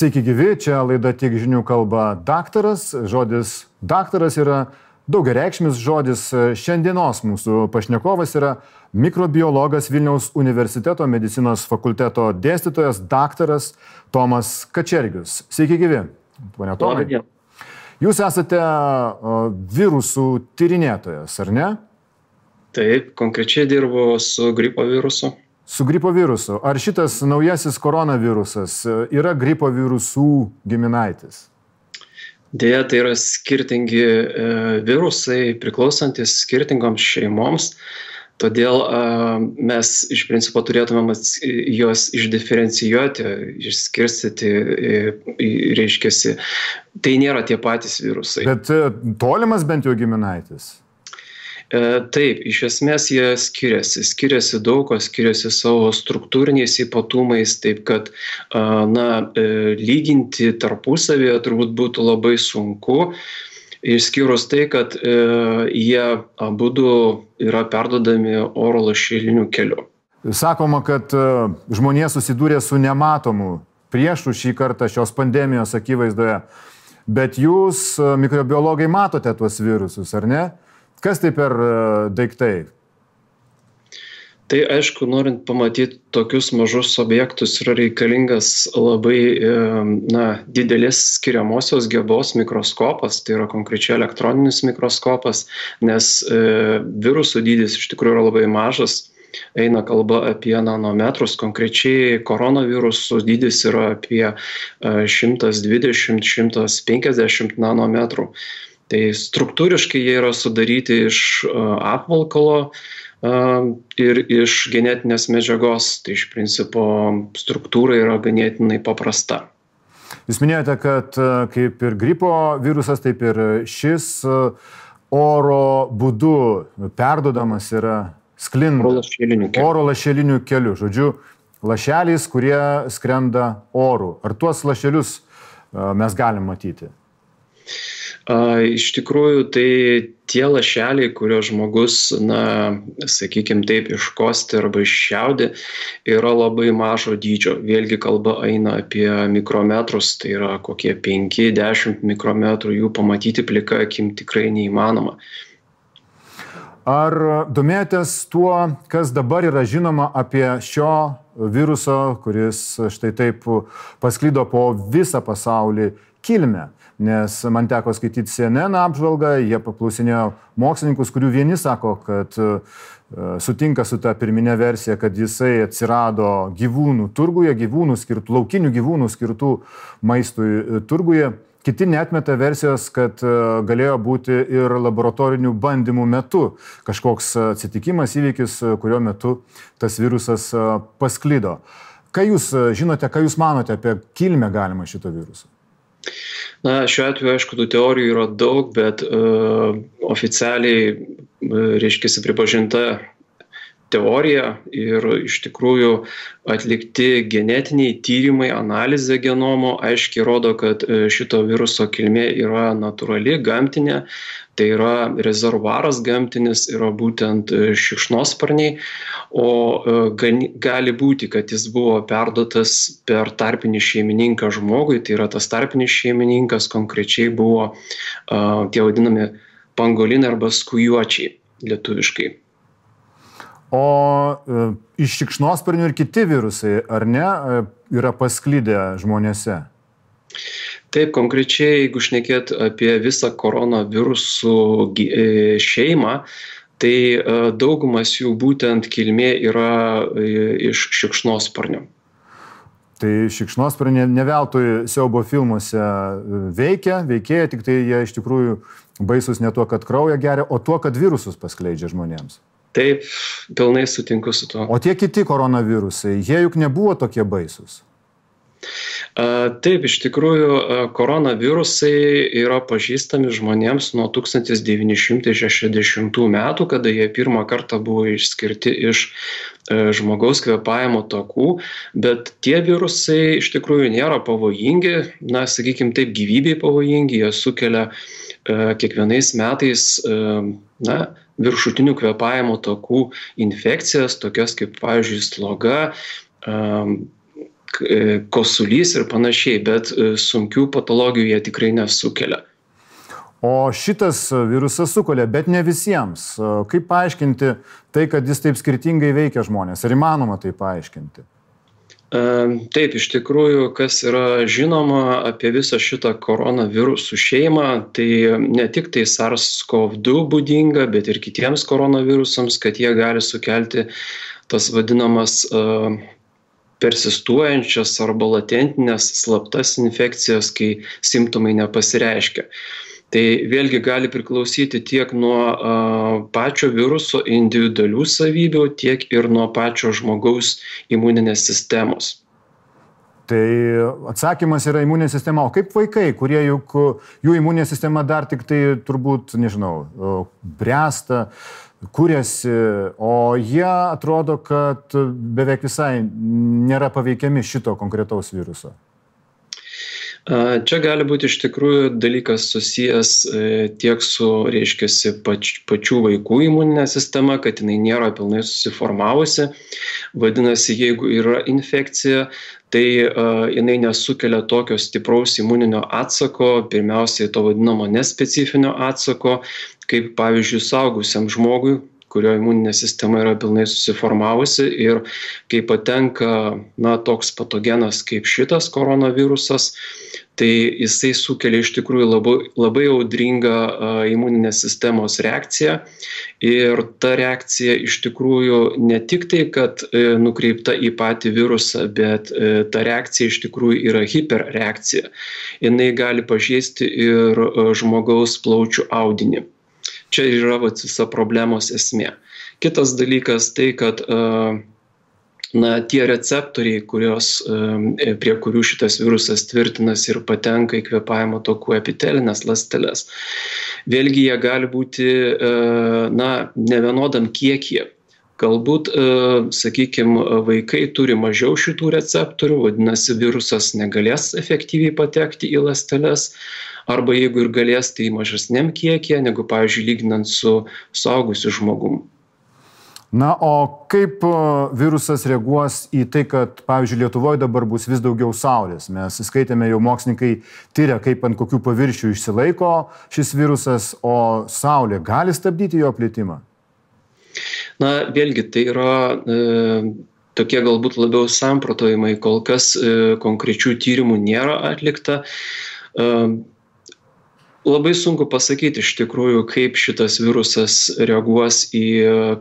Sveiki gyvi, čia laida tiek žinių kalba daktaras. Žodis daktaras yra daugiareikšmis žodis. Šiandienos mūsų pašnekovas yra mikrobiologas Vilniaus universiteto medicinos fakulteto dėstytojas daktaras Tomas Kačergius. Sveiki gyvi, ponia Tomai. Jūs esate virusų tyrinėtojas, ar ne? Taip, konkrečiai dirbu su gripo virusu. Su gripo virusu. Ar šitas naujasis koronavirusas yra gripo virusų giminaitis? Deja, tai yra skirtingi virusai priklausantis skirtingoms šeimoms. Todėl mes iš principo turėtumėm juos išdiferencijuoti, išskirstyti, reiškia, tai nėra tie patys virusai. Bet tolimas bent jau giminaitis. Taip, iš esmės jie skiriasi. Skiriasi daug, o skiriasi savo struktūriniais ypatumais, taip kad, na, lyginti tarpusavėje turbūt būtų labai sunku, išskyrus tai, kad jie abu yra perdodami oro lašeliniu keliu. Sakoma, kad žmonė susidūrė su nematomu priešu šį kartą šios pandemijos akivaizdoje, bet jūs, mikrobiologai, matote tuos virusus, ar ne? Kas tai per daiktai? Tai aišku, norint pamatyti tokius mažus objektus yra reikalingas labai na, didelis skiriamosios gebos mikroskopas, tai yra konkrečiai elektroninis mikroskopas, nes e, virusų dydis iš tikrųjų yra labai mažas, eina kalba apie nanometrus, konkrečiai koronavirusų dydis yra apie 120-150 nanometrų. Tai struktūriškai jie yra sudaryti iš apvalkalo ir iš genetinės medžiagos. Tai iš principo struktūra yra ganėtinai paprasta. Jūs minėjote, kad kaip ir gripo virusas, taip ir šis oro būdu perdodamas yra sklinda. Oro lašeliniu keliu. Oro lašeliniu keliu. Žodžiu, lašeliais, kurie skrenda oru. Ar tuos lašelius mes galim matyti? Iš tikrųjų, tai tie lašeliai, kuriuos žmogus, na, sakykime taip, iškosti arba iššiaudė, yra labai mažo dydžio. Vėlgi kalba eina apie mikrometrus, tai yra kokie 5-10 mikrometrų, jų pamatyti plika akim tikrai neįmanoma. Ar domėjotės tuo, kas dabar yra žinoma apie šio viruso, kuris štai taip pasklydo po visą pasaulį kilmę? Nes man teko skaityti CNN apžvalgą, jie paklausinėjo mokslininkus, kurių vieni sako, kad sutinka su ta pirminė versija, kad jisai atsirado gyvūnų turguje, gyvūnų skirtų, laukinių gyvūnų skirtų maistui turguje. Kiti netmeta versijos, kad galėjo būti ir laboratorinių bandymų metu kažkoks atsitikimas, įvykis, kurio metu tas virusas pasklydo. Ką jūs žinote, ką jūs manote apie kilmę galimą šito viruso? Na, šiuo atveju, aišku, tų teorijų yra daug, bet uh, oficialiai, uh, reiškia, pripažinta teorija ir iš tikrųjų atlikti genetiniai tyrimai, analizė genomo aiškiai rodo, kad šito viruso kilmė yra natūrali, gamtinė, tai yra rezervuaras gamtinis, yra būtent šikšnosparniai, o gali būti, kad jis buvo perduotas per tarpinį šeimininką žmogui, tai yra tas tarpinis šeimininkas konkrečiai buvo tie vadinami pangolinai arba skujuočiai lietuviškai. O e, iš šikšnosparnių ir kiti virusai, ar ne, e, yra pasklydę žmonėse? Taip, konkrečiai, jeigu šnekėt apie visą koronavirusų e, šeimą, tai daugumas jų būtent kilmė yra iš šikšnosparnių. Tai šikšnosparniai ne veltui siaubo filmuose veikia, veikėja, tik tai jie iš tikrųjų baisus ne tuo, kad kraują geria, o tuo, kad virusus paskleidžia žmonėms. Taip, pilnai sutinku su tuo. O tie kiti koronavirusai, jie juk nebuvo tokie baisus. Taip, iš tikrųjų, koronavirusai yra pažįstami žmonėms nuo 1960 metų, kada jie pirmą kartą buvo išskirti iš žmogaus kvepavimo takų, bet tie virusai iš tikrųjų nėra pavojingi, na, sakykime taip, gyvybei pavojingi, jie sukelia kiekvienais metais, na, viršutinių kvėpavimo takų infekcijas, tokias kaip, pavyzdžiui, sloga, kosulys ir panašiai, bet sunkių patologijų jie tikrai nesukelia. O šitas virusas sukelia, bet ne visiems. Kaip paaiškinti tai, kad jis taip skirtingai veikia žmonės? Ar įmanoma tai paaiškinti? Taip, iš tikrųjų, kas yra žinoma apie visą šitą koronavirusų šeimą, tai ne tik tai SARS-CoV-2 būdinga, bet ir kitiems koronavirusams, kad jie gali sukelti tas vadinamas persistuojančias arba latentinės slaptas infekcijas, kai simptomai nepasireiškia tai vėlgi gali priklausyti tiek nuo a, pačio viruso individualių savybių, tiek ir nuo pačio žmogaus imuninės sistemos. Tai atsakymas yra imuninė sistema. O kaip vaikai, kurie juk jų imuninė sistema dar tik tai turbūt, nežinau, bręsta, kūrėsi, o jie atrodo, kad beveik visai nėra paveikiami šito konkretaus viruso. Čia gali būti iš tikrųjų dalykas susijęs e, tiek su, reiškia, pač, pačių vaikų imuninė sistema, kad jinai nėra pilnai susiformavusi. Vadinasi, jeigu yra infekcija, tai uh, jinai nesukelia tokio stipraus imuninio atsako, pirmiausiai to vadinamo nespecifinio atsako, kaip pavyzdžiui saugusiam žmogui, kurio imuninė sistema yra pilnai susiformavusi ir kai patenka na, toks patogenas kaip šitas koronavirusas, tai jisai sukelia iš tikrųjų labai, labai audringą imuninės sistemos reakciją ir ta reakcija iš tikrųjų ne tik tai, kad e, nukreipta į patį virusą, bet e, ta reakcija iš tikrųjų yra hiperreakcija. Jis gali pažeisti ir žmogaus plaučių audinį. Čia yra visa problemos esmė. Kitas dalykas tai, kad na, tie receptoriai, kurios, prie kurių šitas virusas tvirtinasi ir patenka į kvepavimo tokų epitelinės ląsteles, vėlgi jie gali būti na, nevienodam kiekyje. Galbūt, sakykime, vaikai turi mažiau šitų receptorių, vadinasi, virusas negalės efektyviai patekti į ląsteles, arba jeigu ir galės, tai mažesniam kiekyje, negu, pavyzdžiui, lyginant su suaugusiu žmogum. Na, o kaip virusas reaguos į tai, kad, pavyzdžiui, Lietuvoje dabar bus vis daugiau saulės? Mes skaitėme, jau mokslininkai tyria, kaip ant kokių paviršių išsilaiko šis virusas, o saulė gali stabdyti jo plitimą? Na, vėlgi, tai yra e, tokie galbūt labiau samprotojimai, kol kas e, konkrečių tyrimų nėra atlikta. E, labai sunku pasakyti iš tikrųjų kaip šitas virusas reaguos į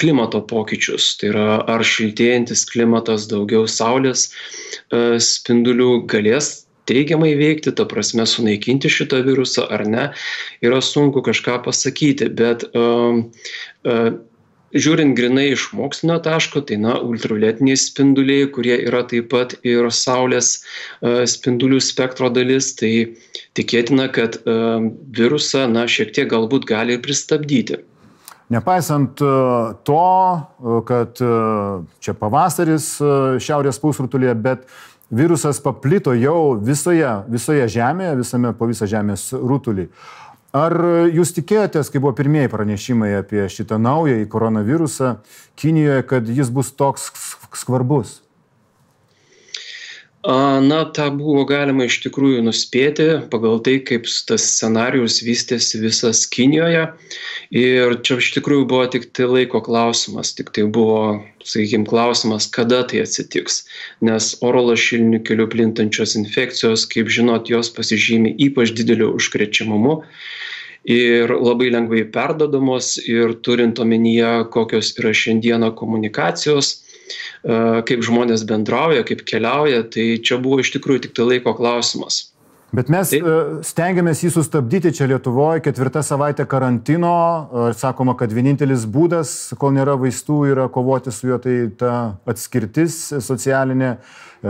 klimato pokyčius. Tai yra ar šiltėjantis klimatas daugiau saulės e, spindulių galės teigiamai veikti, ta prasme sunaikinti šitą virusą ar ne, yra sunku kažką pasakyti, bet uh, uh, žiūrint grinai iš mokslinio taško, tai na, ultravioletiniai spinduliai, kurie yra taip pat ir Saulės uh, spindulių spektro dalis, tai tikėtina, kad uh, virusą, na, šiek tiek galbūt gali ir pristabdyti. Nepaisant e, to, kad čia pavasaris šiaurės pusrutulėje, bet virusas paplito jau visoje, visoje Žemėje, visame po visą Žemės rutulį. Ar jūs tikėjotės, kai buvo pirmieji pranešimai apie šitą naują koronavirusą Kinijoje, kad jis bus toks skvarbus? Na, tą buvo galima iš tikrųjų nuspėti pagal tai, kaip tas scenarius vystėsi visas Kinijoje. Ir čia iš tikrųjų buvo tik tai laiko klausimas, tik tai buvo, sakykime, klausimas, kada tai atsitiks. Nes oro lašilinių kelių plintančios infekcijos, kaip žinot, jos pasižymi ypač dideliu užkrečiamumu ir labai lengvai perdodamos ir turint omenyje, kokios yra šiandieną komunikacijos kaip žmonės bendrauja, kaip keliauja, tai čia buvo iš tikrųjų tik tai laiko klausimas. Bet mes Taip. stengiamės jį sustabdyti čia Lietuvoje, ketvirtą savaitę karantino, sakoma, kad vienintelis būdas, kol nėra vaistų, yra kovoti su juo, tai ta atskirtis socialinė,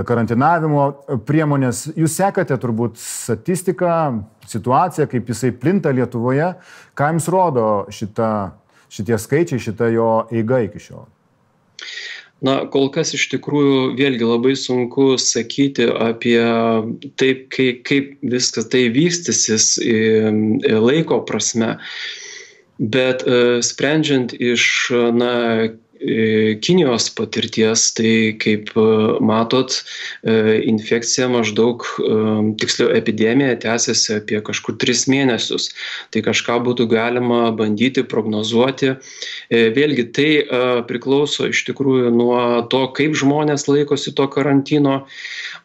karantinavimo priemonės. Jūs sekate turbūt statistiką, situaciją, kaip jisai plinta Lietuvoje, ką jums rodo šita, šitie skaičiai, šita jo eiga iki šiol? Na kol kas iš tikrųjų vėlgi labai sunku sakyti apie taip kai kaip viskas tai vystysis laiko prasme. Bet e, sprendžiant iš na Kinijos patirties, tai kaip matot, infekcija maždaug, tiksliau epidemija tęsiasi apie kažkur tris mėnesius. Tai kažką būtų galima bandyti prognozuoti. Vėlgi tai priklauso iš tikrųjų nuo to, kaip žmonės laikosi to karantino.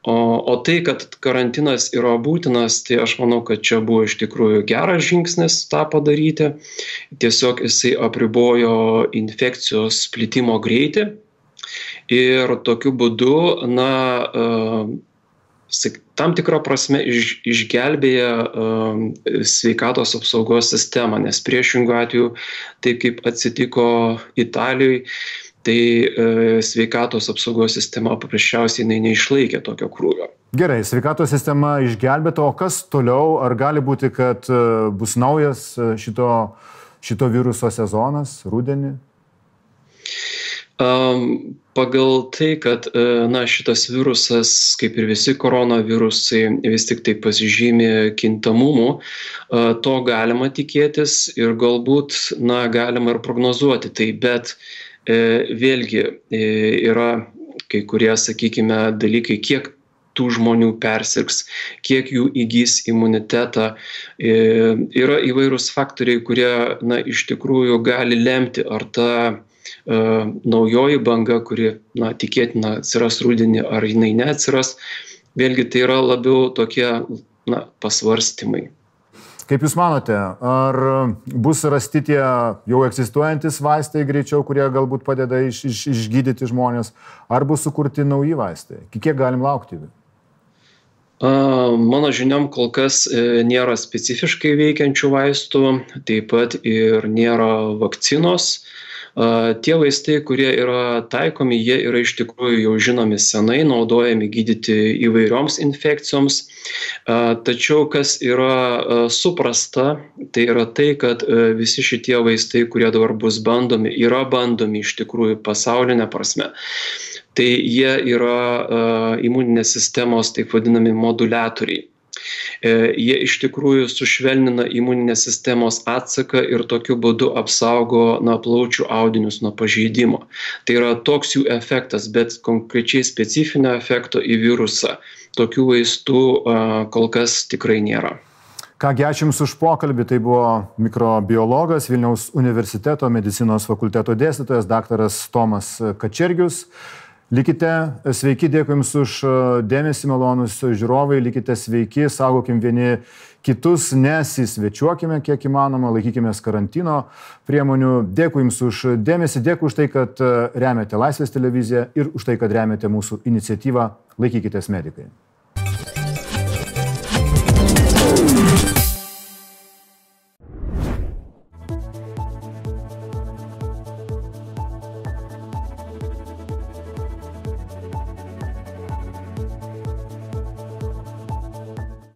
O, o tai, kad karantinas yra būtinas, tai aš manau, kad čia buvo iš tikrųjų geras žingsnis tą padaryti. Tiesiog jisai apribojo infekcijos plitimo greitį ir tokiu būdu, na, tam tikrą prasme iš, išgelbėja sveikatos apsaugos sistemą, nes priešingų atveju, taip kaip atsitiko Italijoje, tai sveikatos apsaugos sistema paprasčiausiai neišlaikė tokio krūvio. Gerai, sveikatos sistema išgelbėta, o kas toliau? Ar gali būti, kad bus naujas šito, šito viruso sezonas rudenį? Pagal tai, kad na, šitas virusas, kaip ir visi koronavirusai, vis tik tai pasižymi kintamumu, to galima tikėtis ir galbūt na, galima ir prognozuoti tai, bet e, vėlgi e, yra kai kurie, sakykime, dalykai, kiek tų žmonių persirgs, kiek jų įgys imunitetą. E, yra įvairūs faktoriai, kurie na, iš tikrųjų gali lemti, ar ta E, naujoji banga, kuri na, tikėtina atsiras rudenį, ar jinai neatsiras. Vėlgi tai yra labiau tokie na, pasvarstymai. Kaip Jūs manote, ar bus rasti tie jau egzistuojantis vaistai greičiau, kurie galbūt padeda iš, iš, išgydyti žmonės, ar bus sukurti nauji vaistai? Kiek galim laukti? Mano žiniom kol kas e, nėra specifiškai veikiančių vaistų, taip pat ir nėra vakcinos. Tie vaistai, kurie yra taikomi, jie yra iš tikrųjų jau žinomi senai, naudojami gydyti įvairioms infekcijoms. Tačiau kas yra suprasta, tai yra tai, kad visi šitie vaistai, kurie dabar bus bandomi, yra bandomi iš tikrųjų pasaulinė prasme. Tai jie yra imuninės sistemos taip vadinami moduliatoriai. E, jie iš tikrųjų sušvelnina imuninės sistemos atsaką ir tokiu būdu apsaugo na, plaučių audinius nuo pažeidimo. Tai yra toks jų efektas, bet konkrečiai specifinio efekto į virusą tokių vaistų kol kas tikrai nėra. Kągi, ačiū Jums už pokalbį. Tai buvo mikrobiologas Vilniaus universiteto medicinos fakulteto dėstytojas daktaras Tomas Kačergius. Likite sveiki, dėkui Jums už e, dėmesį, malonus žiūrovai, likite sveiki, saugokim vieni kitus, nesisvečiuokime kiek įmanoma, laikykime karantino priemonių. Dėkui Jums už dėmesį, dėkui už tai, kad e, remiate Laisvės televiziją ir už tai, kad remiate mūsų iniciatyvą Laikykitės medikai.